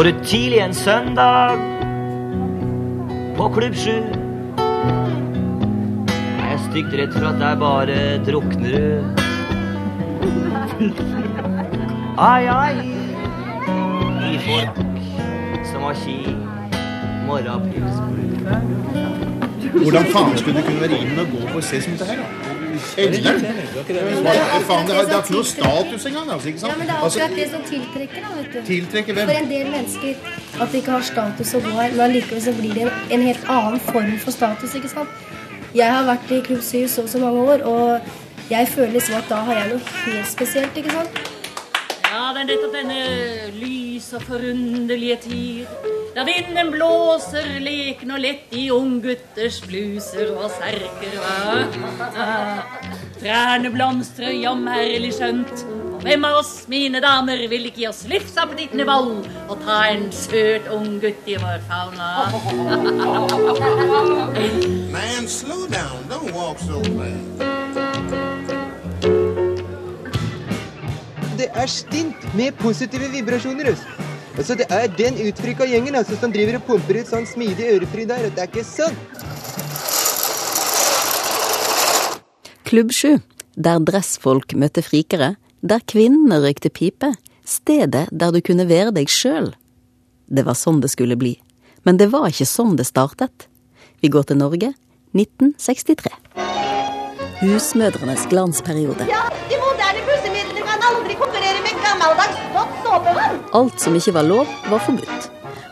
går ut tidlig en søndag på Klubb 7. Jeg er stygt redd for at der bare drukner. Ai, ai, i folk som har kjip morgenpils. Hvordan faen skulle du kunne være inn og gå på å se som her? da? Elderen? Faen, det har det ikke noe status engang. Altså, ikke Ja, men det er Altså, akkurat det som tiltrekker, da, vet du. tiltrekker For en del mennesker at det ikke har status å gå her, men allikevel så blir det en, helt annen form for status, ikke sant. Jeg har vært i Klubb 7 så og så mange år, og jeg føler liksom at da har jeg noe helt spesielt, ikke sant. Ja, det er nettopp denne lys og forunderlige tid. Da vinden blåser leken og lett i unggutters bluser og serker? Trærne blomstrer jamherlig skjønt. Og hvem av oss, mine damer, vil ikke gi oss livsappetittende vold og ta en søt ung gutt i vår fauna? Man, slow down. Don't walk so fast. Det er stint med positive vibrasjoner. Altså. Altså, det er den utfrika gjengen altså, som driver og pumper ut sånn smidig ørefri der. og Det er ikke sånn. Klubb 7, der dressfolk møtte frikere, der kvinnene røykte pipe, stedet der du kunne være deg sjøl. Det var sånn det skulle bli. Men det var ikke sånn det startet. Vi går til Norge 1963. Husmødrenes glansperiode. Ja, Alt som ikke var lov, var forbudt.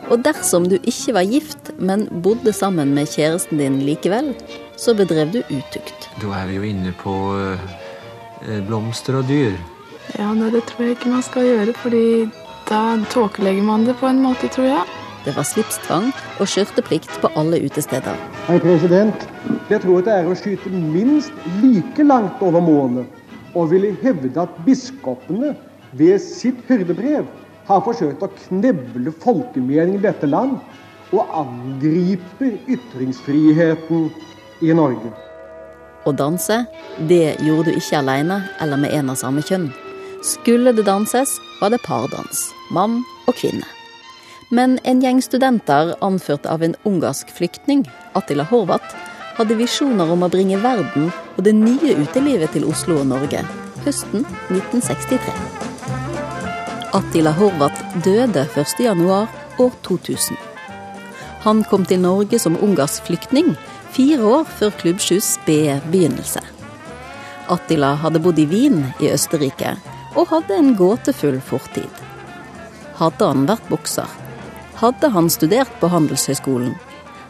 Og dersom du ikke var gift, men bodde sammen med kjæresten din likevel, så bedrev du utukt. Da er vi jo inne på eh, blomster og dyr. Ja, nei, det tror jeg ikke man skal gjøre, fordi da tåkelegger man det på en måte, tror jeg. Det var slipstvang og skjørteplikt på alle utesteder. Hei, president. Jeg tror det er å skyte minst like langt over målet og ville hevde at biskopene ved sitt hyrdebrev har forsøkt å kneble folkemeningen i dette land og angriper ytringsfriheten i Norge. Å danse, det gjorde du ikke alene eller med en av samme kjønn. Skulle det danses, var det pardans. Mann og kvinne. Men en gjeng studenter anført av en ungarsk flyktning, Attila Horvath, hadde visjoner om å bringe verden og det nye utelivet til Oslo og Norge høsten 1963. Attila Horvath døde 1.1 år 2000. Han kom til Norge som ungarsk flyktning fire år før klubbskyss 7s spede begynnelse. Attila hadde bodd i Wien i Østerrike og hadde en gåtefull fortid. Hadde han vært bokser? Hadde han studert på Handelshøyskolen?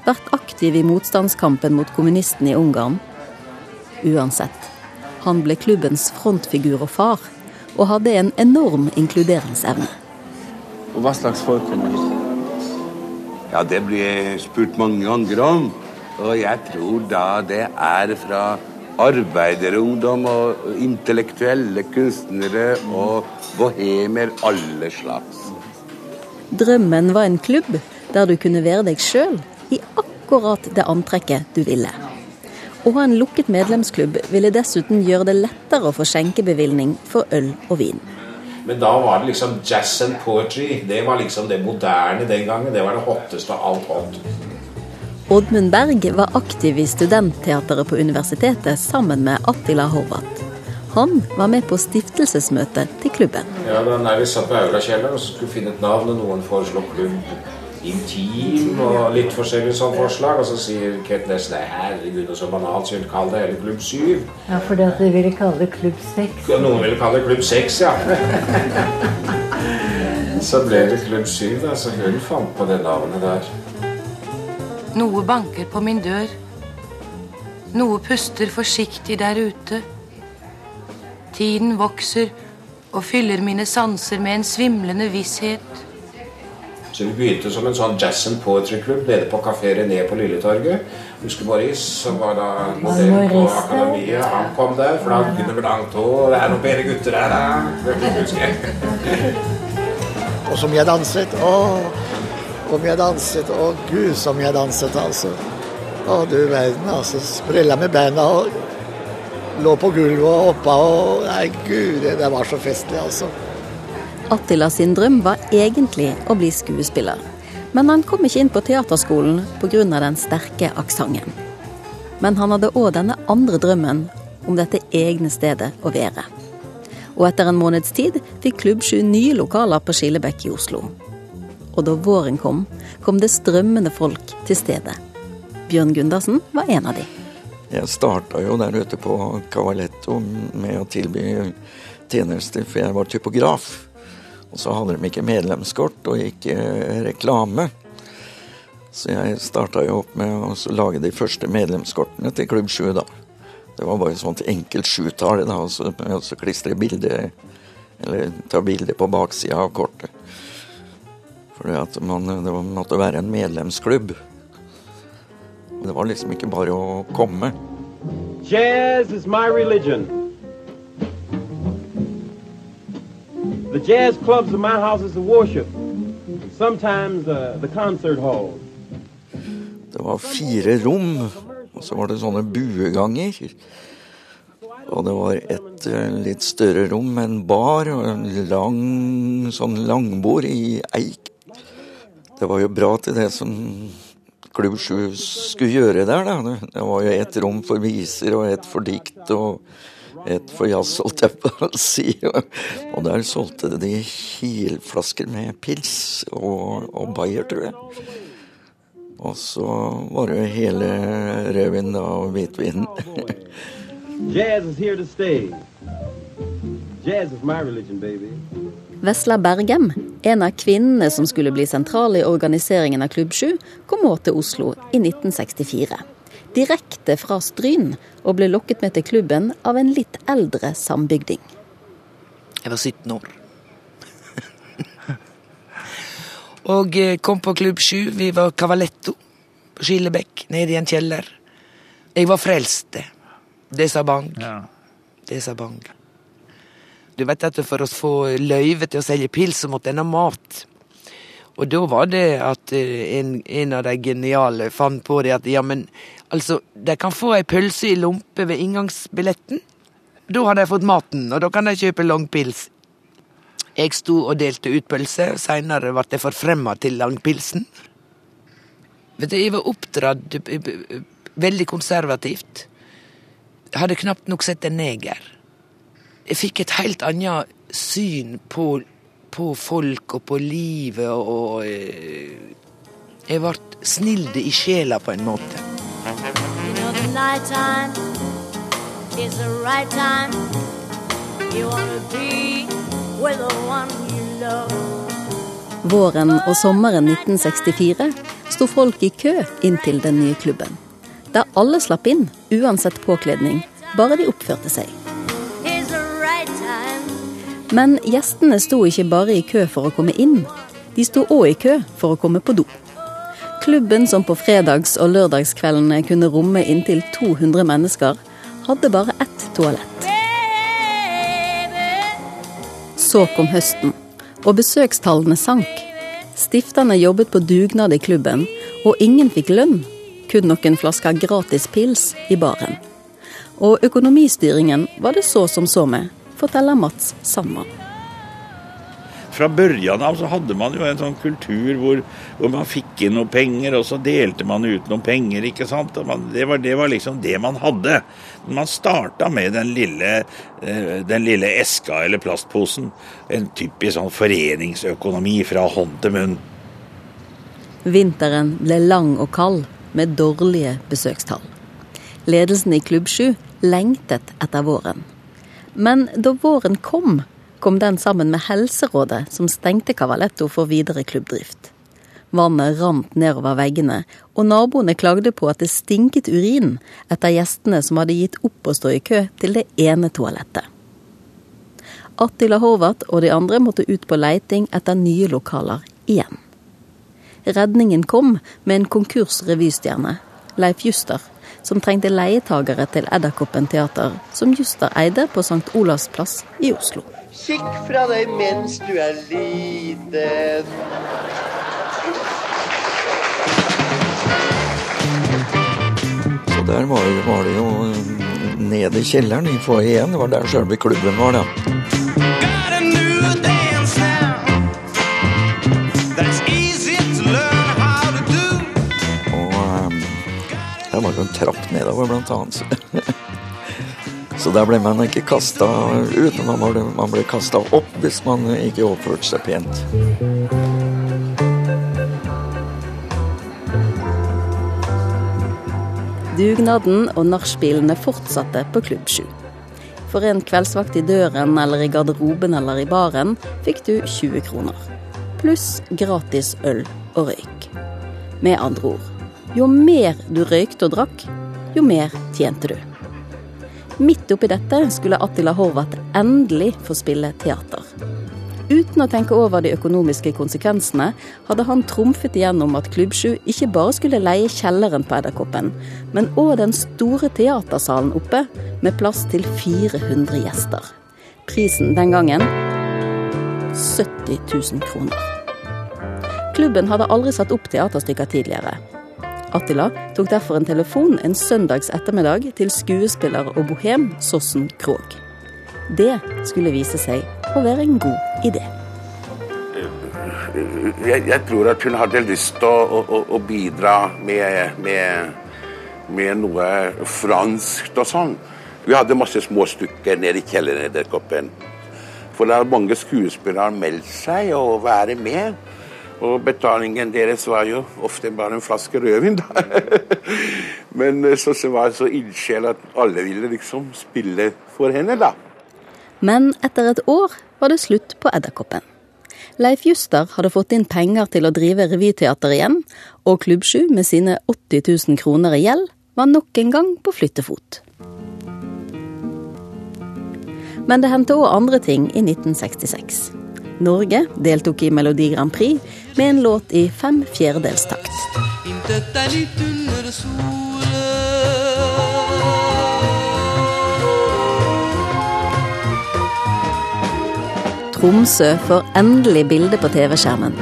Vært aktiv i motstandskampen mot kommunistene i Ungarn? Uansett, han ble klubbens frontfigur og far, og hadde en enorm inkluderingsevne. Og hva slags folk kommer hit? Ja, det blir spurt mange ganger om. Og jeg tror da det er fra arbeiderungdom og intellektuelle kunstnere og bohemer alle slags. Drømmen var en klubb der du kunne være deg sjøl i akkurat det antrekket du ville. Å ha en lukket medlemsklubb ville dessuten gjøre det lettere å få skjenkebevilgning for øl og vin. Men da var det liksom jazz and poetry. Det var liksom det moderne den gangen. Det var det hotteste av alt hot. Oddmund Berg var aktiv i studentteateret på universitetet sammen med Attila Horvath. Han var med på stiftelsesmøtet til klubben. Ja, da når vi satt på Aulakjelleren og skulle finne et navn, og noen foreslo klubb Intim og litt forskjellige sånne forslag, og så sier Kate Ness nei, herregud, og så banalt, så hun kalle det hele Klubb 7. Ja, fordi at de ville kalle det Klubb 6. Ja, noen ville kalle det Klubb 6, ja. så ble det Klubb 7, da, så hun fant på det navnet der. Noe banker på min dør. Noe puster forsiktig der ute. Tiden vokser og fyller mine sanser med en svimlende visshet. Så vi begynte som en sånn jazz and poetry-klubb nede på Kafé René på Lilletorget. Husker Boris, som var da modell på Akademiet. Han kom der, for flaggende med langt hår. Det er noen bedre gutter her, da. Og som jeg danset. Å, om jeg danset. Å, gud, som jeg danset, altså. Å, du verden, altså. Sprella med beina og lå på gulvet og hoppa og Nei, gud, det, det var så festlig, altså. Attila sin drøm var egentlig å bli skuespiller. Men han kom ikke inn på teaterskolen pga. den sterke aksenten. Men han hadde òg denne andre drømmen om dette egne stedet å være. Og etter en måneds tid fikk Klubb 7 nye lokaler på Skillebekk i Oslo. Og da våren kom, kom det strømmende folk til stedet. Bjørn Gundersen var en av de. Jeg starta jo der ute på Cavaletto med å tilby tjenester, for jeg var typograf. Og så hadde de ikke medlemskort og ikke reklame. Så jeg starta jo opp med å lage de første medlemskortene til Klubb 7, da. Det var bare sånt enkelt sjutall, da, og så, og så klistre bilde Eller ta bilde på baksida av kortet. Fordi at man, det måtte være en medlemsklubb. Det var liksom ikke bare å komme. Jazz is my religion. The jazz clubs of my houses of worship. Sometimes uh, the concert hall. Det var fire rom, og så var det sånne bueganger. Og det var et uh, litt større rom med en bar og en lang sånn langbord i eik. Det var jo bra til det som Klubb 7 skulle gjøre der, da. Det var jo ett rom for viser og ett for dikt og et for jazz, holdt jeg på å si. Og der solgte de kilflasker med pils og, og bayer, tror jeg. Og så var det hele rødvin da, og hvitvin. Jazz is here to stay. Jazz is my religion, baby. Vesla Bergem, en av kvinnene som skulle bli sentral i organiseringen av Klubb 7, kom òg til Oslo i 1964. Direkte fra Stryn, og ble lokket med til klubben av en litt eldre sambygding. Jeg var 17 år. og eh, kom på Klubb 7. Vi var Cavaletto på Skillebekk, nede i en kjeller. Jeg var frelst, det. Det sa Bang. Ja. Det sa Bang. Du vet at For å få løyve til å selge pils, så måtte en ha mat. Og da var det at eh, en, en, av de geniale fant på det at ja, men altså, de kan få ei pølse i lompe ved inngangsbilletten. Da har de fått maten, og da kan de kjøpe langpils. Jeg sto og delte ut pølse, og seinere ble jeg forfremma til langpilsen. Vet du, Jeg var oppdratt veldig konservativt. Jeg hadde knapt nok sett en neger. Jeg fikk et helt annet syn på, på folk og på livet, og, og Jeg ble snilde i sjela på en måte. Våren og sommeren 1964 sto folk i kø inn til den nye klubben. Der alle slapp inn, uansett påkledning, bare de oppførte seg. Men gjestene sto ikke bare i kø for å komme inn, de sto òg i kø for å komme på do. Klubben som på fredags- og lørdagskveldene kunne romme inntil 200 mennesker, hadde bare ett toalett. Så kom høsten, og besøkstallene sank. Stifterne jobbet på dugnad i klubben, og ingen fikk lønn. Kun noen flasker gratis pils i baren. Og økonomistyringen var det så som så med, forteller Mats Sandmann. Fra børjan av så hadde man jo en sånn kultur hvor, hvor, man fikk inn noen penger, og så delte man ut noen penger. ikke sant? Man, det, var, det, var, liksom det man hadde. Man starta med den lille, eh, den lille eska eller plastposen. En typisk sånn foreningsøkonomi fra hånd til munn. Vinteren ble lang og kald, med dårlige besøkstall. Ledelsen i Klubb 7 lengtet etter våren. Men da våren kom, kom den sammen med Helserådet, som stengte Cavaletto for videre klubbdrift. Vannet rant nedover veggene, og naboene klagde på at det stinket urin etter gjestene som hadde gitt opp å stå i kø til det ene toalettet. Attila Horvath og de andre måtte ut på leiting etter nye lokaler igjen. Redningen kom med en konkursrevystjerne, Leif Juster, som trengte leietagere til Edderkoppen teater, som Juster eide på St. Olavs plass i Oslo. Kikk fra deg mens du er liten. Så der var, var det jo nede i kjelleren i foajeen. Det var der selve klubben var, da. Got a new dance now. that's der var jo en trapp nedover, blant annet. Så der ble man ikke kasta ut, man ble, man ble kasta opp hvis man ikke oppførte seg pent. Dugnaden og nachspielene fortsatte på Klubb 7. For en kveldsvakt i døren eller i garderoben eller i baren fikk du 20 kroner. Pluss gratis øl og røyk. Med andre ord, jo mer du røykte og drakk, jo mer tjente du. Midt oppi dette skulle Attila Horvath endelig få spille teater. Uten å tenke over de økonomiske konsekvensene, hadde han trumfet igjennom at Klubb 7 ikke bare skulle leie kjelleren på Edderkoppen, men òg den store teatersalen oppe, med plass til 400 gjester. Prisen den gangen 70 000 kroner. Klubben hadde aldri satt opp teaterstykker tidligere. Attila tok derfor en telefon en søndags ettermiddag til skuespiller og bohem Sossen Krogh. Det skulle vise seg å være en god idé. Jeg, jeg tror at hun hadde lyst til å, å, å bidra med, med, med, noe franskt og sånn. Vi hadde masse små stykker nede i kjelleren i Edderkoppen. For det er mange skuespillere meldt seg og være med. Og betalingen deres var jo ofte bare en flaske rødvin, da. Men så, så var det så ildsjel at alle ville liksom spille for henne, da. Men etter et år var det slutt på Edderkoppen. Leif Juster hadde fått inn penger til å drive revyteater igjen, og Klubb 7 med sine 80 000 kroner i gjeld var nok en gang på flyttefot. Men det hendte òg andre ting i 1966. Norge deltok i Melodi Grand Prix med en låt i fem fjerdedels takt. Tromsø får endelig bilde på TV-skjermen.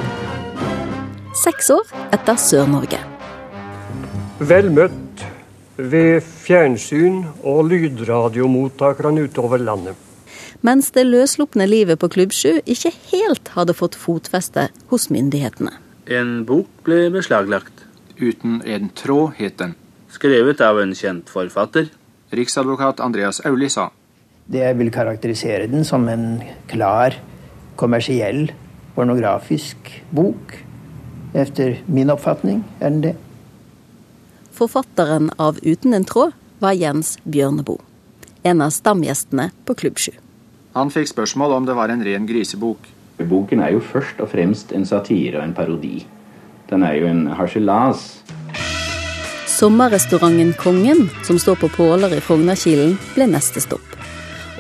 Seks år etter Sør-Norge. Vel møtt ved fjernsyn og lydradiomottakerne utover landet. Mens det løsslupne livet på Klubb 7 ikke helt hadde fått fotfeste hos myndighetene. En bok ble beslaglagt. Uten en tråd, het den. Skrevet av en kjent forfatter. Riksadvokat Andreas Auli sa. Det jeg vil karakterisere den som en klar, kommersiell, pornografisk bok. Etter min oppfatning er den det. Forfatteren av Uten en tråd var Jens Bjørneboe. En av stamgjestene på Klubb 7. Han fikk spørsmål om det var en ren grisebok. Boken er jo først og fremst en satire og en parodi. Den er jo en harselas. Sommerrestauranten Kongen, som står på Påler i Frognerkilen, ble neste stopp.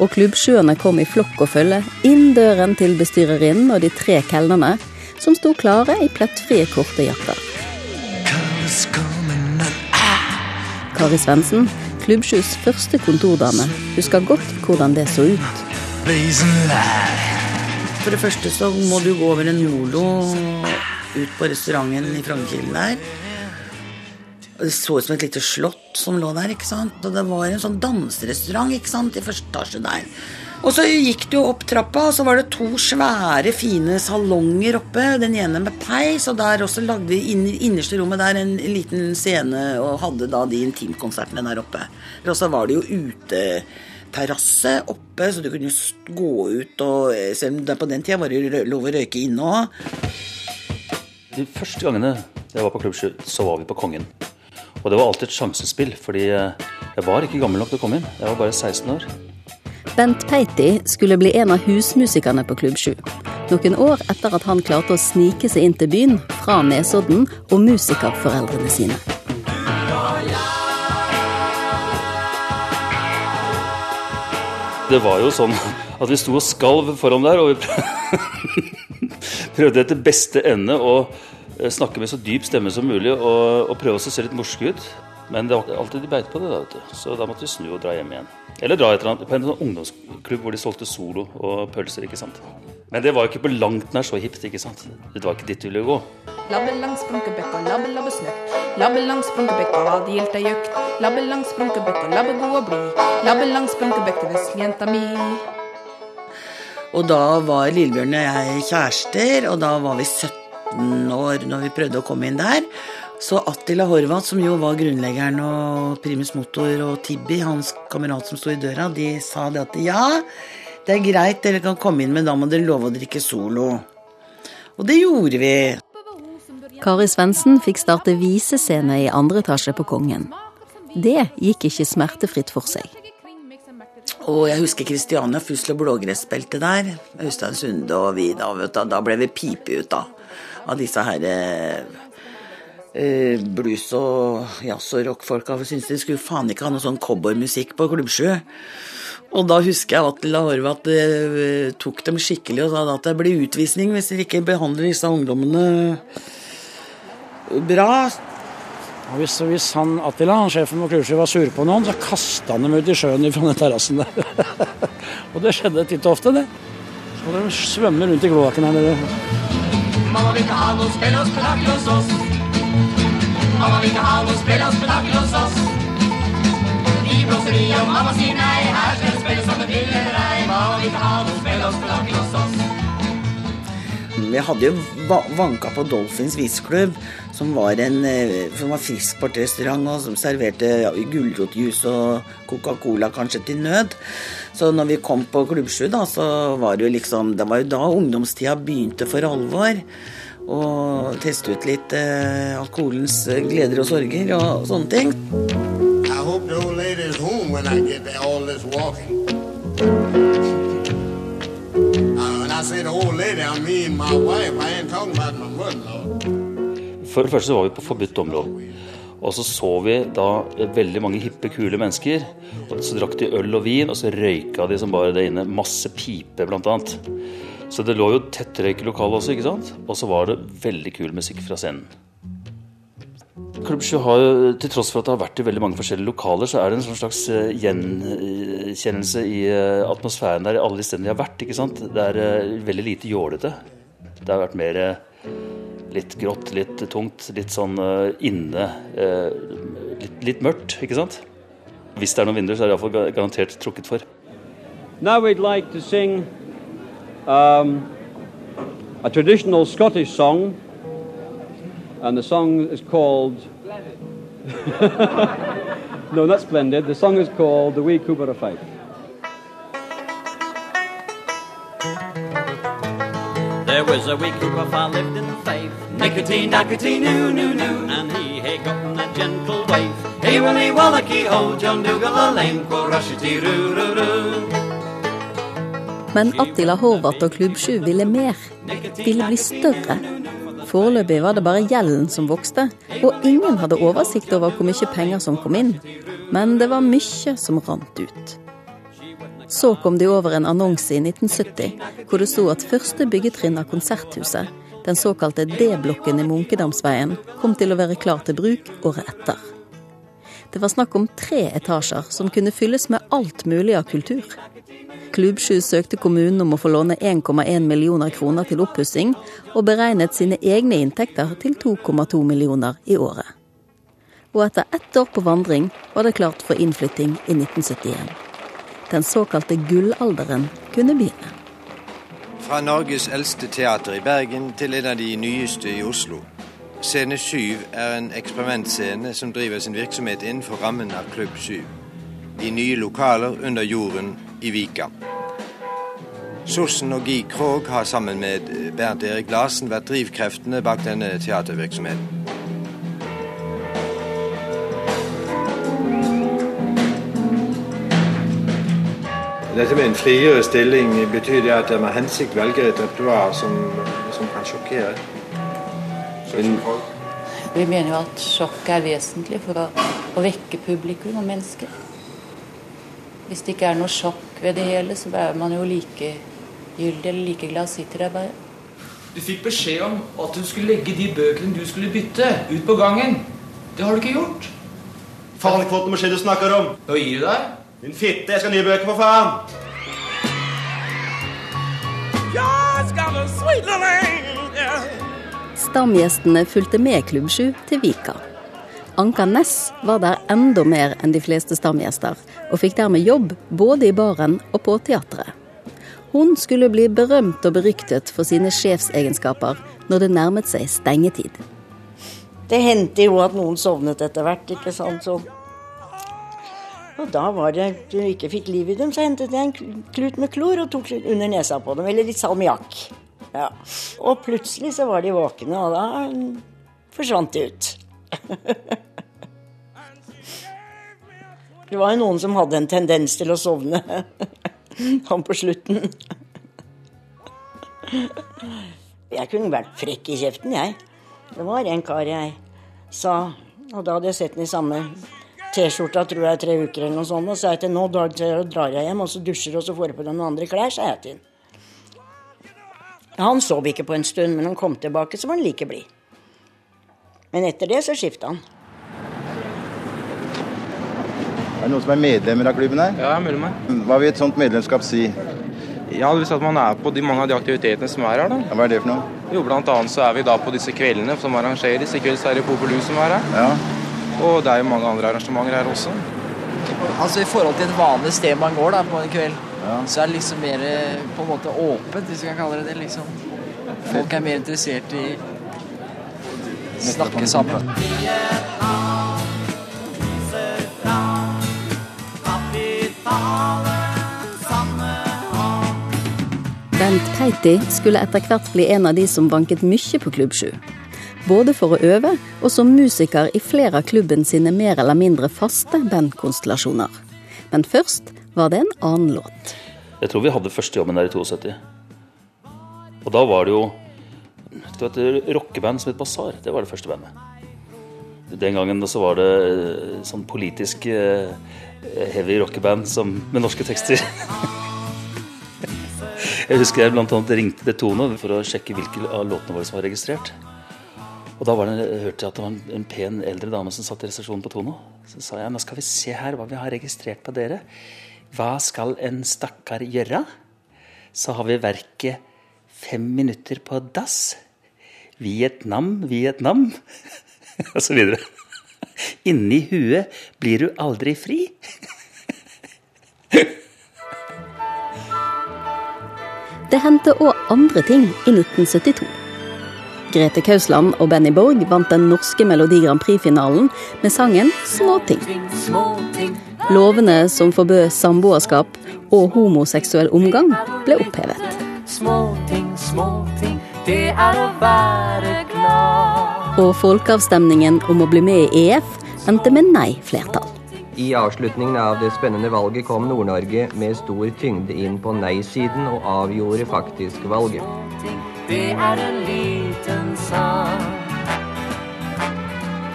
Og klubbsjøene kom i flokk og følge inn døren til bestyrerinnen og de tre kelnerne, som sto klare i plettfrie, korte jakker. Kari Svendsen, Klubbsjus første kontordame, husker godt hvordan det så ut. For det første så må du gå over en jolo ut på restauranten i Frognerkilen der. Det så ut som et lite slott som lå der. ikke sant? Og det var en sånn danserestaurant ikke sant, i første etasje der. Og så gikk du opp trappa, og så var det to svære, fine salonger oppe. Den ene med peis, og der også lagde de inn innerste rommet der en liten scene og hadde da de intimkonsertene der oppe. Og så var det jo uteterrasse oppe, så du kunne gå ut og Selv om på den tida var det lov å røyke inne òg. De første gangene jeg var på Klubb 7, så var vi på Kongen. Og det var alltid et sjansespill, fordi jeg var ikke gammel nok til å komme inn. Jeg var bare 16 år. Bent Peiti skulle bli en av husmusikerne på Klubb 7. Noen år etter at han klarte å snike seg inn til byen fra Nesodden og musikerforeldrene sine. Det var jo sånn at vi sto og skalv foran der, og vi prøvde etter beste ende å snakke med så dyp stemme som mulig og, og prøve å se litt morske ut. Men det var alltid de beit på det, da, vet du. så da måtte vi snu og dra hjem igjen. Eller dra et eller annet på en sånn ungdomsklubb hvor de solgte Solo og pølser. ikke sant? Men det var jo ikke på langt nær så hipt. ikke sant? Det var ikke dit du ville gå. Labbe langs Blunkebekka, labbe labbe snøkk. Labbe langs Blunkebekka, vad gilta jøkt. Labbe langs Blunkebekka, labbe god og blid. Labbe langs Blunkebekka, veslejenta mi. Og da var Lillebjørn og jeg kjærester, og da var vi 17 år når vi prøvde å komme inn der. Så Attila Horvath, som jo var grunnleggeren og primus motor, og Tibbi, hans kamerat som sto i døra, de sa det at ja, det er greit, dere kan komme inn, men da må dere love å drikke Solo. Og det gjorde vi. Kari Svendsen fikk starte visescene i andre etasje på Kongen. Det gikk ikke smertefritt for seg. Og jeg husker Kristiania Fussel og Blågress-beltet der. Øystein Sunde og vi da, vet du, da ble vi pipe ut av, av disse her eh, blues- og jazz- og rockfolka. Vi syntes de skulle faen ikke ha noe sånn cowboymusikk på Klubbsjø. Og da husker jeg at det eh, tok dem skikkelig og sa at det blir utvisning hvis dere ikke behandler disse ungdommene bra. Og hvis, hvis han, Attila, han sjefen på Klubbsjø, var sur på noen, så kasta han dem ut i sjøen fra den terrassen der. og det skjedde titt og ofte, det. Så de svømmer rundt i kloakken her nede. Mamma vil ikke ha noe spill og spetakkel hos oss. Mamma vil ikke ha noe spill og spetakkel hos oss. Blåser i og mamma sier nei, her skal det spilles som det vil. Mamma vil ikke ha noe spill og spetakkel hos oss. Vi hadde jo va- vanka på Dolphins viseklubb, som var en eh, som var frisksportrestaurant og som serverte ja, gulrotjuice og Coca-Cola kanskje til nød. Så når vi kom på Klubbsju, da, så var det jo liksom Det var jo da ungdomstida begynte for alvor. Og teste ut litt eh, alkoholens eh, gleder og sorger og sånne ting. Hope the old lady is home when I get there, all this walking. Uh, when I say the old lady, I mean my wife. I ain't talking about my mother-in-law. For det første så var vi på forbudt område. Og så så vi da veldig mange hippe, kule mennesker. Og så drakk de øl og vin, og så røyka de som bare det inne. Masse pipe, blant annet. Så det lå jo tettrøyk i lokalet også, ikke sant? Og så var det veldig kul musikk fra scenen. Klubb 7 har jo, til tross for at det har vært i veldig mange forskjellige lokaler, så er det en sånn slags eh, gjenkjennelse i eh, atmosfæren der i alle de stedene de har vært. ikke sant? Det er eh, veldig lite jålete. Det har vært mer eh, litt grått, litt tungt, litt sånn eh, inne eh, litt, litt mørkt, ikke sant? Hvis det er noen vinduer, så er det iallfall garantert trukket for. Now we'd like to sing um, a traditional Scottish song, and the song is called. no, not splendid. The song is called "The Wee Cooper of Fife." There was a wee Cooper far lived in Fife. Nicotine, nicotine, new, new, new. And he had gotten a gentle wife. Hey, willy, wallacky, ho, John Dougal, a lame, quo, rushity, roo, roo, roo. Men Attila Horvath og Klubb 7 ville mer. Ville bli større. Foreløpig var det bare gjelden som vokste, og ingen hadde oversikt over hvor mye penger som kom inn. Men det var mye som rant ut. Så kom de over en annonse i 1970 hvor det sto at første byggetrinn av Konserthuset, den såkalte D-blokken i Munkedamsveien, kom til å være klar til bruk året etter. Det var snakk om tre etasjer som kunne fylles med alt mulig av kultur. Klubb 7 søkte kommunen om å få låne 1,1 millioner kroner til oppussing, og beregnet sine egne inntekter til 2,2 millioner i året. Og etter ett år på vandring var det klart for innflytting i 1971. Den såkalte gullalderen kunne begynne. Fra Norges eldste teater i Bergen til en av de nyeste i Oslo. Scene 7 er en eksperimentscene som driver sin virksomhet innenfor rammen av Klubb 7. I nye lokaler under jorden i Vika. Sossen og Guy Krogh har sammen med Bernt Erik Larsen vært drivkreftene bak denne teatervirksomheten. Dette med en friere stilling, betyr det at jeg med hensikt velger et repertoar som, som kan sjokkere? Mm. Vi mener jo at sjokk er vesentlig for å, å vekke publikum og mennesker. Hvis det ikke er noe sjokk ved det hele, så er man jo likegyldig eller like glad sitter der bare. Du fikk beskjed om at du skulle legge de bøkene du skulle bytte, ut på gangen. Det har du ikke gjort. Faen, ikke fått noe beskjed du snakker om. Nå gir du deg. Din fitte, jeg skal ha nye bøker, for faen! God's got a sweet little yeah. Stamgjestene fulgte med Klubb 7 til Vika. Anka Ness var der enda mer enn de fleste stamgjester, og fikk dermed jobb både i baren og på teatret. Hun skulle bli berømt og beryktet for sine sjefsegenskaper, når det nærmet seg stengetid. Det hendte jo at noen sovnet etter hvert, ikke sant. Så. Og da var det du ikke fikk liv i dem, så hentet jeg en klut med klor og tok under nesa på dem, eller litt salmiakk. Ja. Og plutselig så var de våkne, og da forsvant de ut. det var jo noen som hadde en tendens til å sovne. Han på slutten. Jeg kunne vært frekk i kjeften, jeg. Det var en kar jeg sa, og da hadde jeg sett den i samme T-skjorta tror jeg tre uker eller noe sånt, og sa jeg til nå drar jeg hjem, og så dusjer og så får jeg på noen andre klær, sa jeg til. Han sov ikke på en stund, men han kom tilbake, så var han like blid. Men etter det så skifta han. Er det noen som er medlemmer av klubben her? Ja, jeg er medlem her. Hva vil et sånt medlemskap si? Ja, det vil si at man er på de, mange av de aktivitetene som er her. da. Ja, hva er det for noe? Jo, Blant annet så er vi da på disse kveldene som arrangeres. I kveld så er det Popelu som er her. Ja. Og det er jo mange andre arrangementer her også. Altså I forhold til et vanlig sted man går da på en kveld, Ja. så er det liksom mer eh, på en måte åpent, hvis vi kan kalle det det. liksom. Folk er mer interessert i snakke sammen. Bent Peiti skulle etter hvert bli en av de som banket mye på Klubb 7. Både for å øve og som musiker i flere av klubben sine mer eller mindre faste bandkonstellasjoner. Men først var det en annen låt. Jeg tror vi hadde første jobben der i 72. Og da var det jo det var et rockeband som het Basar. Det var det første bandet. Den gangen så var det eh, sånn politisk eh, heavy rockeband som, med norske tekster. Jeg husker jeg blant annet ringte Detone for å sjekke hvilke av låtene våre som var registrert. Og da det, hørte jeg at det var en, en pen eldre dame som satt i resepsjonen på Tono. Så sa jeg nå skal vi se her hva vi har registrert på dere. Hva skal en stakkar gjøre? Så har vi verket Fem minutter på dass. Vietnam, Vietnam. Og så videre. Inni huet blir du aldri fri. Det hendte òg andre ting i 1972. Grete Kausland og Benny Borg vant den norske Melodi Grand Prix-finalen med sangen 'Småting'. Lovene som forbød samboerskap og homoseksuell omgang, ble opphevet. Småting, småting, det er å være glad. Og folkeavstemningen om å bli med i EF endte med nei-flertall. I avslutningen av det spennende valget kom Nord-Norge med stor tyngde inn på nei-siden og avgjorde faktisk valget. Det er en liten sak.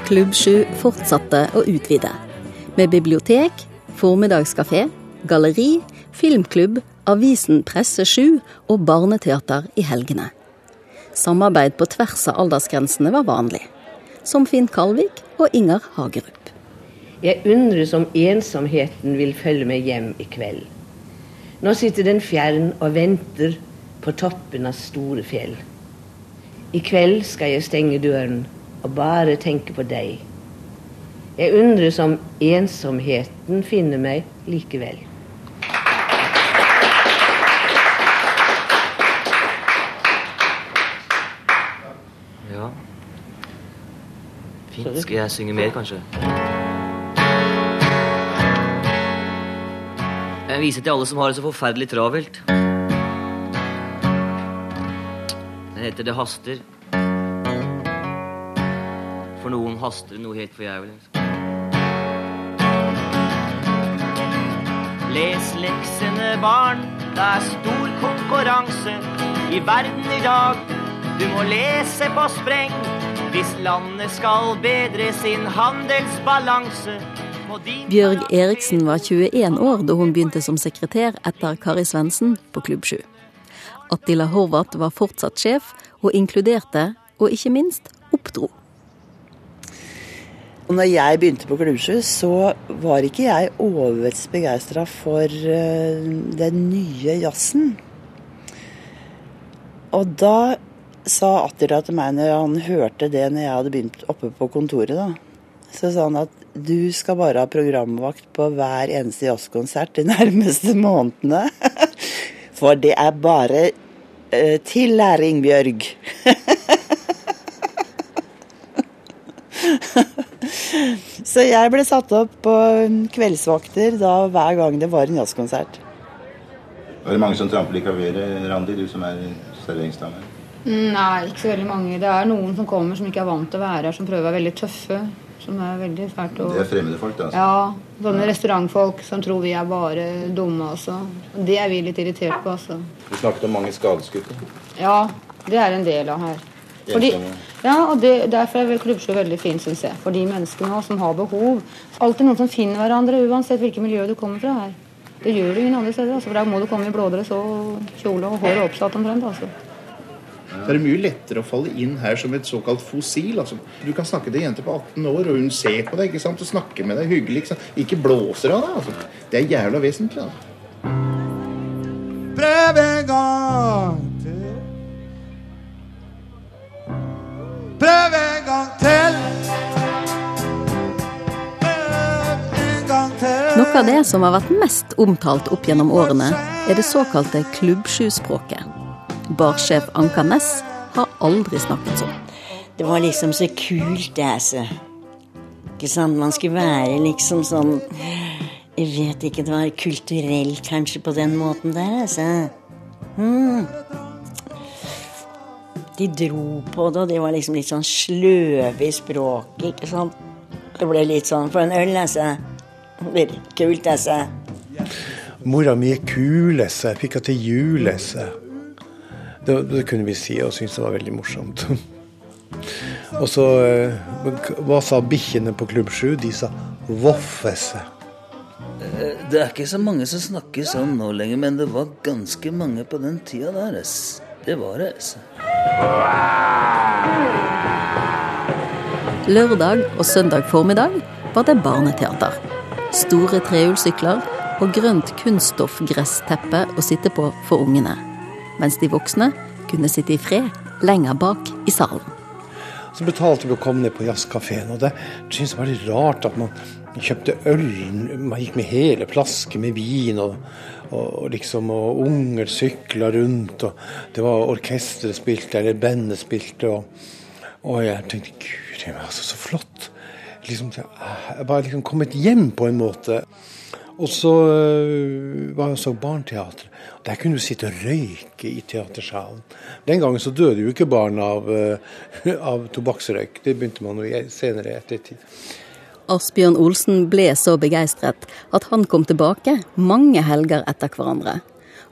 Klubb 7 fortsatte å utvide. Med bibliotek, formiddagskafé, galleri, filmklubb, avisen Presse 7 og barneteater i helgene. Samarbeid på tvers av aldersgrensene var vanlig. Som Finn Kalvik og Inger Hagerup. Jeg undres om ensomheten vil følge meg hjem i kveld. Nå sitter den fjern og venter på toppen av store fjell. I kveld skal jeg stenge døren og bare tenke på deg. Jeg undres om ensomheten finner meg likevel. Ja. Fint. Skal jeg synge mer, kanskje? Jeg viser til alle som har det så forferdelig travelt. Den heter Det haster. For noen haster det noe helt forjævlig. Les leksene, barn. Det er stor konkurranse i verden i dag. Du må lese på spreng hvis landet skal bedre sin handelsbalanse. Bjørg Eriksen var 21 år da hun begynte som sekretær etter Kari Svendsen på Klubb 7. Attila Horvath var fortsatt sjef, og inkluderte, og ikke minst oppdro. Når jeg begynte på Klubbsjø, så var ikke jeg overvekt begeistra for eh, den nye jazzen. Og da sa Attila til meg når han hørte det når jeg hadde begynt oppe på kontoret, da. Så sa han at du skal bare ha programvakt på hver eneste jazzkonsert de nærmeste månedene. For det er bare eh, uh, tillæring, Bjørg. Så jeg ble satt opp på um, kveldsvakter da hver gang det var en jazzkonsert. Var det mange som tramper i klaveret, Randi, du som er serveringsdame? Mm, nei, ikke så veldig mange. Det er noen som kommer som ikke er vant til å være her, som prøver å være veldig tøffe. Som er veldig fælt Og, Det er fremmede folk, da? Altså. Ja. Sånne restaurantfolk som tror vi er bare dumme, altså. Det er vi litt irritert på, altså. Du snakket om mange skadeskutte. Ja, det er en del av her. Fordi, ja, og det, Derfor er klubbsjø veldig fint, syns jeg. For de menneskene også, som har behov. Alltid noen som finner hverandre, uansett hvilket miljø du kommer fra her. Det gjør du ingen andre steder. Altså, for Da må du komme i blådress og kjole og håret oppsatt omtrent. altså. Så er det mye lettere å falle inn her som et såkalt fossil. Altså, du kan snakke til en jente på 18 år, og hun ser på deg ikke sant? og snakker med deg hyggelig. Ikke, sant? ikke blåser av deg. Altså. Det er jævla vesentlig. Altså. Prøv en gang til. Prøv en gang til. Prøv en gang til. Noe av det som har vært mest omtalt opp gjennom årene, er det såkalte klubbsjuspråket. Barsjef Anka Næss har aldri snakket sånn. Det var liksom så kult, det, altså. Ikke sant? Man skulle være liksom sånn Jeg vet ikke, det var kulturelt kanskje på den måten der, altså. Mm. De dro på det, og de var liksom litt sånn sløve i språket, ikke sant. Det ble litt sånn for en øl, altså. Det blir kult, altså. Mora mi er kul, altså. Jeg fikk henne til julesse. Det, det kunne vi si og syntes det var veldig morsomt. og så eh, Hva sa bikkjene på Klubb 7? De sa voffese. Eh, Det er ikke så mange som snakker sånn nå lenger, men det var ganske mange på den tida der. ass. Det var det. Lørdag og søndag formiddag var det barneteater. Store trehjulssykler og grønt kunststoffgressteppe å sitte på for ungene. Mens de voksne kunne sitte i fred lenger bak i salen. Så betalte vi å komme ned på jazzkafeen, og det syntes jeg var litt rart at man kjøpte øl. Man gikk med hele flasker med vin, og, og liksom, og unger sykla rundt. og Det var orkesteret spilte, eller bandet spilte. Og, og jeg tenkte gud, det var altså så flott. Liksom, jeg bare liksom kommet hjem på en måte. Og så øh, var jeg så barneteater. Der kunne du sitte og røyke i teatersalen. Den gangen så døde jo ikke barn av, øh, av tobakksrøyk. Det begynte man jo senere etter tid. Asbjørn Olsen ble så begeistret at han kom tilbake mange helger etter hverandre,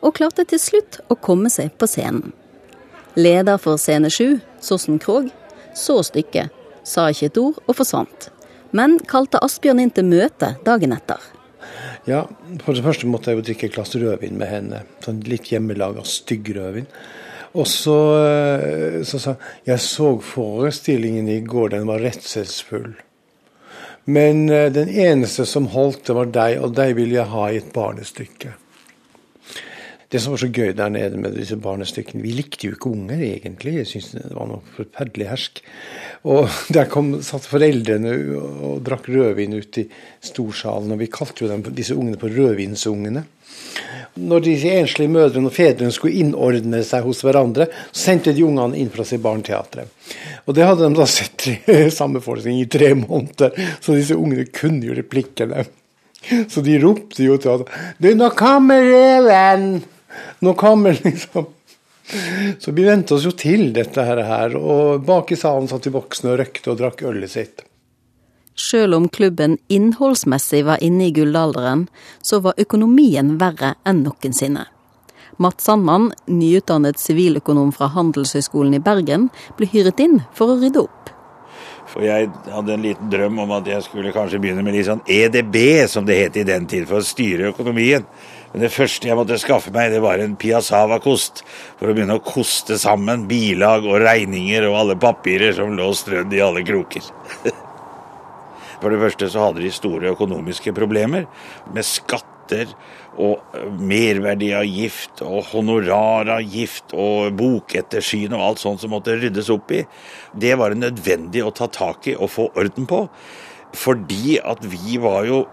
og klarte til slutt å komme seg på scenen. Leder for Scene 7, Sossen Krogh, så stykket, sa ikke et ord og forsvant, men kalte Asbjørn inn til møte dagen etter. Ja, for det første måtte jeg jo drikke et glass rødvin med henne. Sånn litt hjemmelaga stygg rødvin. Og så, så sa hun jeg så forestillingen i går, den var redselsfull. Men øh, den eneste som holdt det, var deg, og deg ville jeg ha i et barnestykke. Det som var så gøy der nede med disse barnestykkene Vi likte jo ikke unger, egentlig. Jeg syntes det var noe forferdelig hersk. Og der kom, satt foreldrene og, drakk rødvin ute i storsalen, og vi kalte jo dem, disse ungene for rødvinsungene. Når de enslige mødrene og fedrene skulle innordne seg hos hverandre, så sendte de ungene inn fra sitt Barneteatret. Og det hadde de da sett i samme forestilling i tre måneder, så disse ungene kunne jo replikkene. Så de ropte jo til ham Du, nå kommer reven! Nå kommer liksom Så vi vente oss jo til dette her, og bak i salen satt de voksne og røkte og drakk ølet sitt. Sjøl om klubben innholdsmessig var inne i gullalderen, så var økonomien verre enn noensinne. Mats Sandmann, nyutdannet siviløkonom fra Handelshøyskolen i Bergen, ble hyret inn for å rydde opp. For jeg hadde en liten drøm om at jeg skulle kanskje begynne med litt sånn EDB, som det het i den tid, for å styre økonomien. Men det første jeg måtte skaffe meg, det var en Piazzava-kost. For å begynne å koste sammen bilag og regninger og alle papirer som lå strødd i alle kroker. For det første så hadde de store økonomiske problemer med skatter og merverdiavgift og honoraravgift og bokettersyn og alt sånt som måtte ryddes opp i. Det var det nødvendig å ta tak i og få orden på. Fordi at vi var jo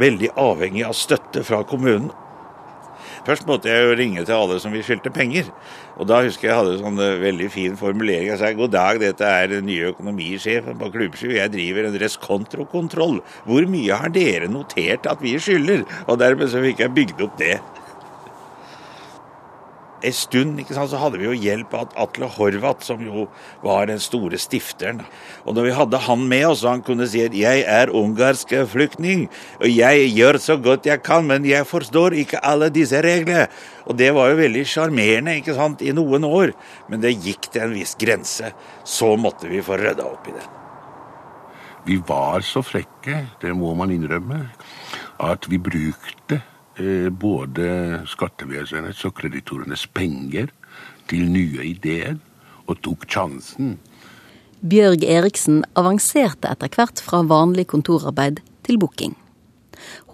veldig avhengig av støtte fra kommunen. Først måtte jeg jo ringe til alle som vi skyldte penger. Og da husker jeg hadde sånn eh, veldig fin formulering. Jeg sa god dag, dette er den nye økonomisjefen på Klubbsju. Jeg driver en reskontrokontroll. Hvor mye har dere notert at vi skylder? Og dermed så fikk jeg bygd opp det en stund sant, så hadde vi jo hjelp av Atle Horvath, som jo var den store stifteren. Og når vi hadde han med oss, han kunne si at 'jeg er ungarsk flyktning', og 'jeg gjør så godt jeg kan, men jeg forstår ikke alle disse reglene'. Og det var jo veldig sjarmerende ikke sant, i noen år, men det gikk til en viss grense. Så måtte vi få rydda opp i det. Vi var så frekke, det må man innrømme, at vi brukte både skattevesenets og kreditorenes penger til nye ideer, og tok sjansen. Bjørg Eriksen avanserte etter hvert fra vanlig kontorarbeid til booking.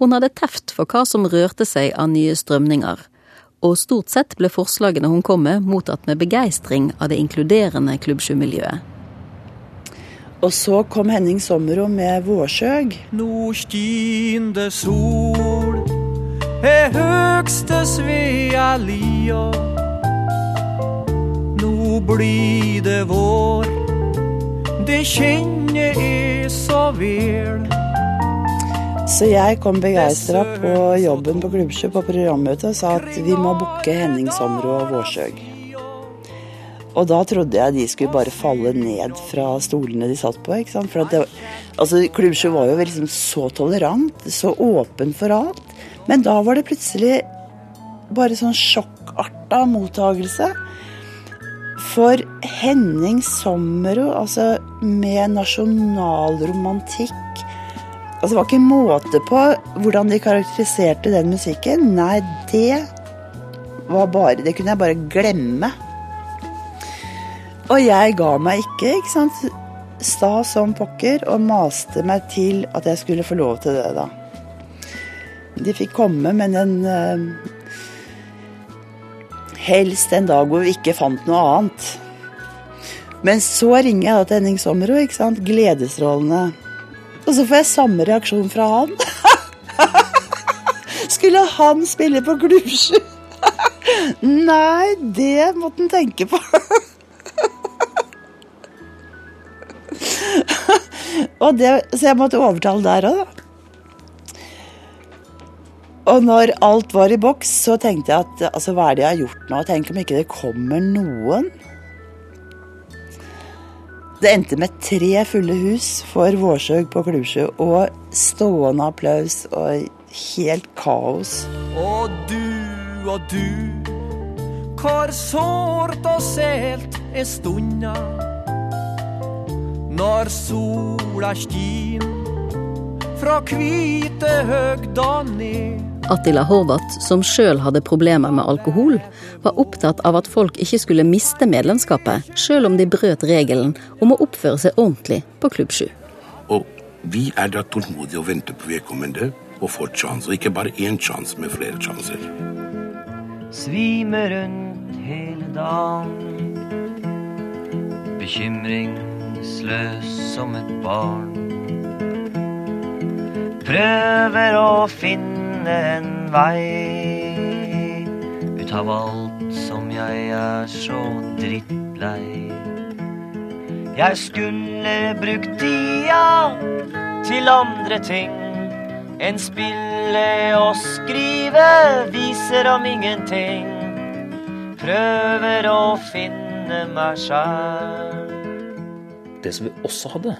Hun hadde teft for hva som rørte seg av nye strømninger, og stort sett ble forslagene hun kom med, mottatt med begeistring av det inkluderende klubbsjumiljøet. Og så kom Henning Sommero med 'Vårsøg'. Nå skin det sol er høgste Svea lia. Nå blir det vår, det kjenner jeg så vel. Så jeg kom begeistra på jobben på Klubbsjø på programmøtet og sa at vi må booke Henning Sommer og Vårsøg. Og da trodde jeg de skulle bare falle ned fra stolene de satt på. ikke sant? For det, altså, Klubbsjø var jo liksom så tolerant, så åpen for alt. Men da var det plutselig bare sånn sjokkarta mottagelse. For Henning Sommero, altså med nasjonalromantikk Altså, det var ikke måte på hvordan de karakteriserte den musikken. Nei, det var bare Det kunne jeg bare glemme. Og jeg ga meg ikke, ikke sant. Sta som pokker og maste meg til at jeg skulle få lov til det, da. De fikk komme, men en uh, Helst en dag hvor vi ikke fant noe annet. Men så ringer jeg da til Henning Sommero, ikke sant. Gledesstrålende. Og så får jeg samme reaksjon fra han. Skulle han spille på Klubbsju? Nei, det måtte han tenke på. det, så jeg måtte overtale der òg, da. Og når alt var i boks, så tenkte jeg at altså, hva er det jeg har gjort nå? Tenk om ikke det kommer noen? Det endte med tre fulle hus for Vårsøg på Klusjø, og stående applaus og helt kaos. Og du og du, hvor sårt og sælt er stunda når sola skin fra hvite høgda ned. Attila Horvath, som sjøl hadde problemer med alkohol, var opptatt av at folk ikke skulle miste medlemskapet, sjøl om de brøt regelen om å oppføre seg ordentlig på Klubb 7. Og vi er da tålmodige og venter på vedkommende og får sjanse, og ikke bare én sjanse, med flere sjanser. Svime rundt hele dagen, bekymringsløs som et barn. Prøver å finne finne en vei ut av alt som jeg er så drittlei. Jeg skulle brukt tida til andre ting enn spille og skrive viser om ingenting. Prøver å finne meg sjæl. Det som vi også hadde,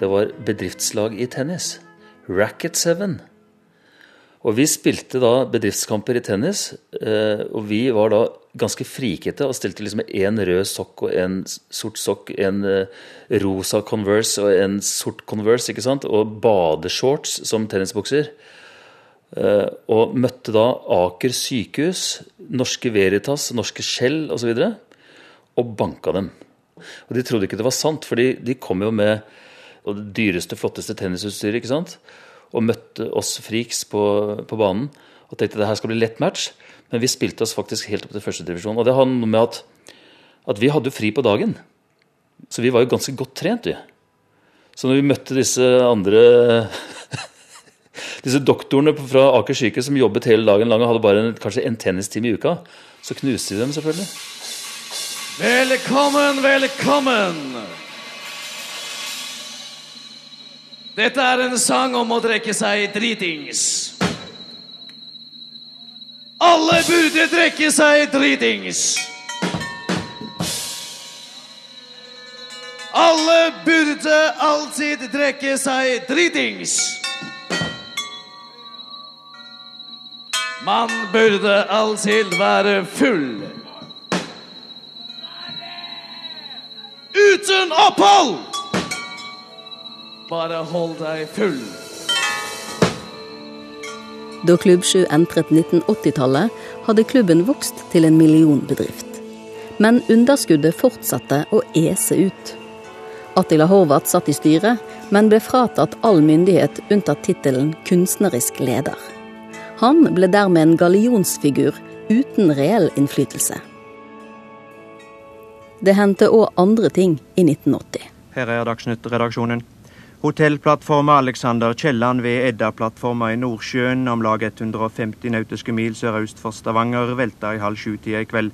det var bedriftslag i tennis. Racket 7. Og vi spilte da bedriftskamper i tennis, eh, og vi var da ganske frikete og stilte liksom én rød sokk og en sort sokk, en eh, rosa Converse og en sort Converse, ikke sant, og badeshorts som tennisbukser. Eh, og møtte da Aker sykehus, Norske Veritas, Norske Skjell osv. Og, så og banka dem. Og de trodde ikke det var sant, for de kom jo med det dyreste, flotteste tennisutstyret. ikke sant? Og møtte oss freaks på, på banen og tenkte at det her skal bli lett match. Men vi spilte oss faktisk helt opp til førstedivisjon. Og det har noe med at, at vi hadde fri på dagen. Så vi var jo ganske godt trent, vi. Så når vi møtte disse andre disse doktorene fra Aker sykehus som jobbet hele dagen lang og hadde bare en, kanskje en tennistime i uka, så knuste vi dem selvfølgelig. Velkommen, velkommen! Dette er en sang om å trekke seg dritings. Alle burde trekke seg dritings. Alle burde alltid trekke seg dritings. Man burde alltid være full. Uten opphold! Bare hold deg full. Da Klubb 7 entret 1980-tallet, hadde klubben vokst til en millionbedrift. Men underskuddet fortsatte å ese ut. Attila Horvath satt i styret, men ble fratatt all myndighet unntatt tittelen kunstnerisk leder. Han ble dermed en gallionsfigur uten reell innflytelse. Det hendte òg andre ting i 1980. Her er Dagsnytt-redaksjonen. Hotellplattforma Alexander Kielland ved Edda-plattforma i Nordsjøen, om lag 150 nautiske mil sørøst for Stavanger, velta i halv sju-tida i kveld.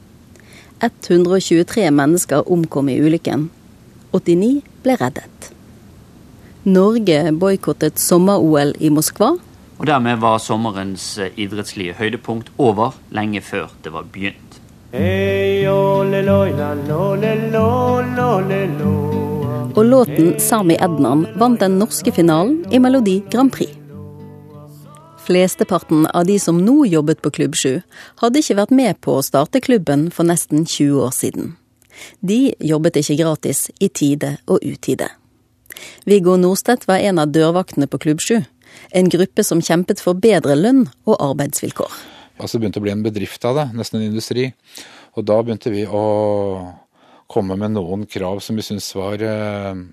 123 mennesker omkom i ulykken. 89 ble reddet. Norge boikottet sommer-OL i Moskva. Og dermed var sommerens eh, idrettslige høydepunkt over lenge før det var begynt. Og låten 'Sami Ednan' vant den norske finalen i Melodi Grand Prix. Flesteparten av de som nå jobbet på Klubb 7, hadde ikke vært med på å starte klubben for nesten 20 år siden. De jobbet ikke gratis i tide og utide. Viggo Nordstedt var en av dørvaktene på Klubb 7, en gruppe som kjempet for bedre lønn og arbeidsvilkår. Altså det begynte å bli en bedrift av det, nesten en industri. Og da begynte vi å komme med noen krav som vi syntes var eh,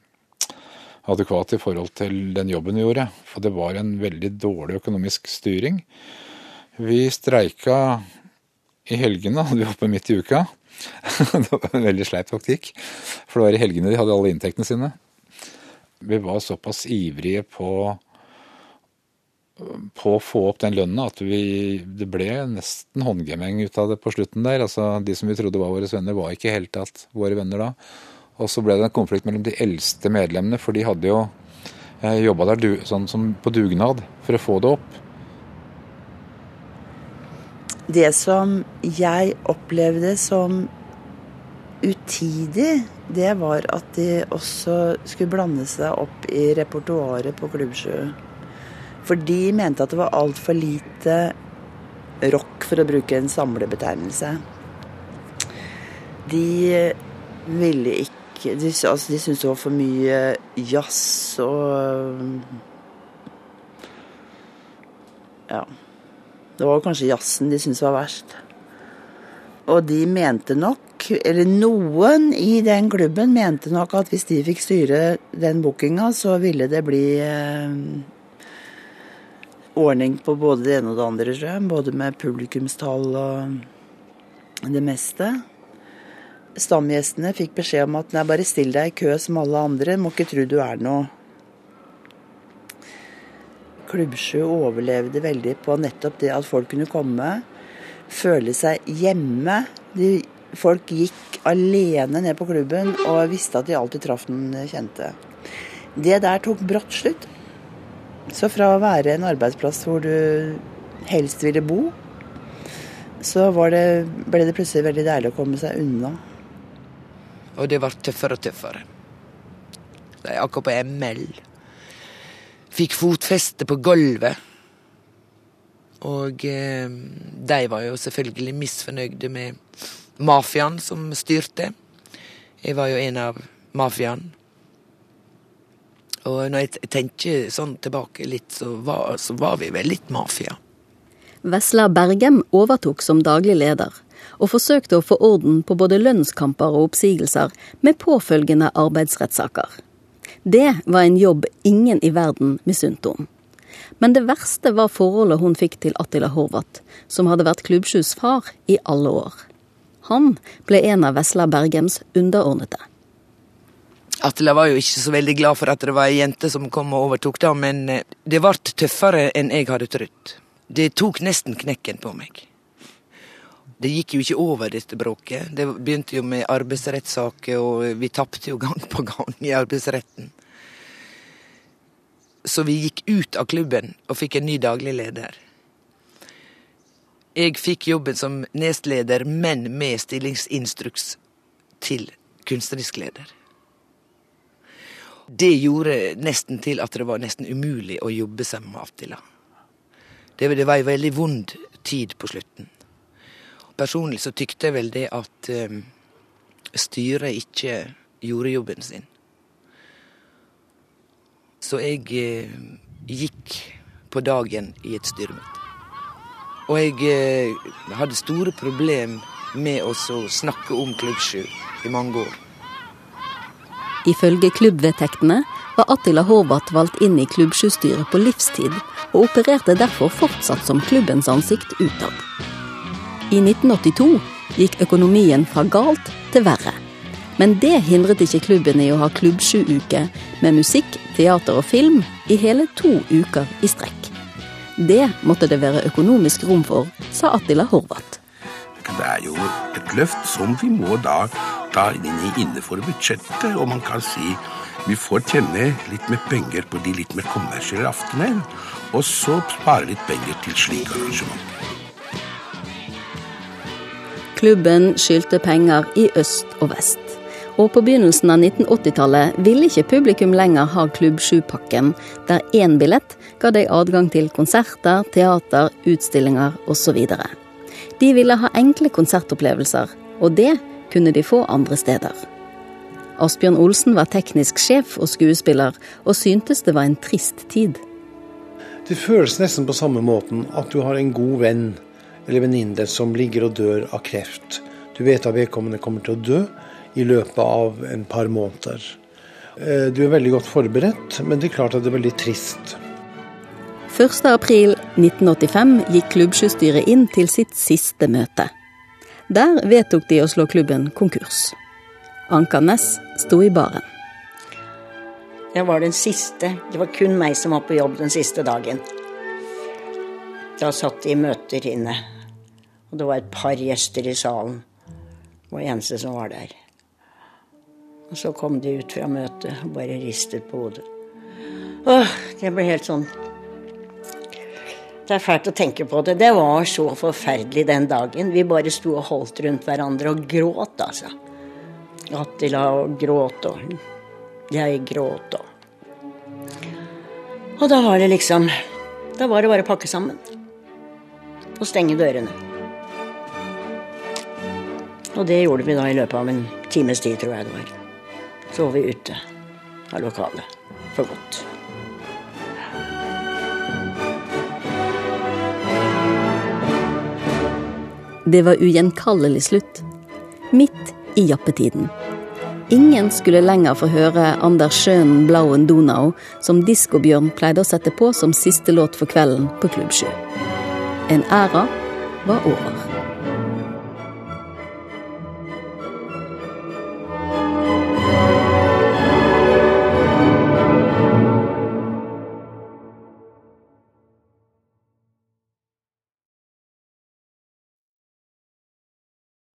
adekvat i forhold til den jobben vi gjorde. For det var en veldig dårlig økonomisk styring. Vi streika i helgene, hadde vi oppe midt i uka. det var en veldig sleip taktikk. For det var i helgene de hadde alle inntektene sine. Vi var såpass ivrige på, på å få opp den lønna at vi, det ble nesten håndgemeng ut av det på slutten der. Altså, De som vi trodde var våre venner, var ikke i hele tatt våre venner da. Og så ble det en konflikt mellom de eldste medlemmene, for de hadde jo eh, jobba der du, sånn som på dugnad for å få det opp. Det som jeg opplevde som utidig, det var at de også skulle blande seg opp i repertoaret på Klubbsjø. For de mente at det var altfor lite rock, for å bruke en samlebetegnelse. De ville ikke De, altså, de syntes det var for mye jazz og Ja. Det var kanskje jazzen de syntes var verst. Og de mente nok, eller noen i den klubben mente nok at hvis de fikk styre den bookinga, så ville det bli eh, ordning på både det ene og det andre, tror jeg. Både med publikumstall og det meste. Stamgjestene fikk beskjed om at nei, bare still deg i kø som alle andre, må ikke tro du er noe. Klubbsjø overlevde veldig på nettopp det at folk kunne komme føle seg hjemme. De, folk gikk alene ned på klubben og visste at de alltid traff den kjente. Det der tok brått slutt. Så fra å være en arbeidsplass hvor du helst ville bo, så det, ble det plutselig veldig deilig å komme seg unna. Og det ble tøffere og tøffere. Så jeg akkurat på ML. Fikk fotfeste på gulvet. Og eh, de var jo selvfølgelig misfornøyde med mafiaen som styrte. Jeg var jo en av mafiaen. Og når jeg tenker sånn tilbake litt, så var, så var vi vel litt mafia. Vesla Bergem overtok som daglig leder, og forsøkte å få orden på både lønnskamper og oppsigelser, med påfølgende arbeidsrettssaker. Det var en jobb ingen i verden misunte om. Men det verste var forholdet hun fikk til Attila Horvath, som hadde vært Klubbsjus far i alle år. Han ble en av Vesla Bergems underordnede. Attila var jo ikke så veldig glad for at det var ei jente som kom og overtok, da, men eh, det ble tøffere enn jeg hadde trodd. Det tok nesten knekken på meg. Det gikk jo ikke over, dette bråket. Det begynte jo med arbeidsrettssaker, og vi tapte jo gang på gang i arbeidsretten. Så vi gikk ut av klubben og fikk en ny daglig leder. Jeg fikk jobben som nestleder, men med stillingsinstruks til kunstnerisk leder. Det gjorde nesten til at det var nesten umulig å jobbe sammen med Attila. Det, var ei veldig vond tid på slutten. Personlig så tykte jeg vel det at um, styret ikke gjorde jobben sin. Så jeg uh, gikk på dagen i et styremøte. Og jeg uh, hadde store problemer med å snakke om Klubb 7 i mange år. Ifølge klubbvedtektene var Attila Horvath valgt inn i klubbsjustyret på livstid, og opererte derfor fortsatt som klubbens ansikt utad. I 1982 gikk økonomien fra galt til verre. Men det hindret ikke klubben i å ha Klubb 7-uke med musikk, teater og film i hele to uker i strekk. Det måtte det være økonomisk rom for, sa Attila Horvath. Det er jo et løft som vi må da ta inne innenfor budsjettet, og man kan si vi får tjene litt mer penger på de litt mer kommersielle aftenene, og så spare litt penger til slike arrangement. Klubben skyldte penger i øst og vest. Og på begynnelsen av 1980-tallet ville ikke publikum lenger ha Klubb 7-pakken, der én billett ga deg adgang til konserter, teater, utstillinger osv. De ville ha enkle konsertopplevelser, og det kunne de få andre steder. Asbjørn Olsen var teknisk sjef og skuespiller, og syntes det var en trist tid. Det føles nesten på samme måten at du har en god venn eller venninne som ligger og dør av kreft. Du vet at vedkommende kommer til å dø i løpet av en par måneder. Eh, du er veldig godt forberedt, men det er klart at det er veldig trist. 1.4.1985 gikk klubbstyret inn til sitt siste møte. Der vedtok de å slå klubben konkurs. Anka Næss sto i baren. Jeg var den siste. Det var kun meg som var på jobb den siste dagen. Da satt de i møter inne. Og det var et par gjester i salen. Det var eneste som var der. Og så kom de ut fra møtet og bare ristet på hodet. Åh, det ble helt sånn Er fælt å tenke på det. Det var så forferdelig den dagen. Vi bare sto og holdt rundt hverandre og gråt, altså. Attila gråt, og jeg gråt, og Og da var det liksom Da var det bare å pakke sammen. Og stenge dørene. Og det gjorde vi da i løpet av en times tid, tror jeg det var. Så var vi ute av lokalet for godt. Det var ugjenkallelig slutt. Midt i jappetiden. Ingen skulle lenger få høre Anders Schønen Blauen Donau, som Diskobjørn pleide å sette på som siste låt for kvelden på Klubb 7. En æra var over.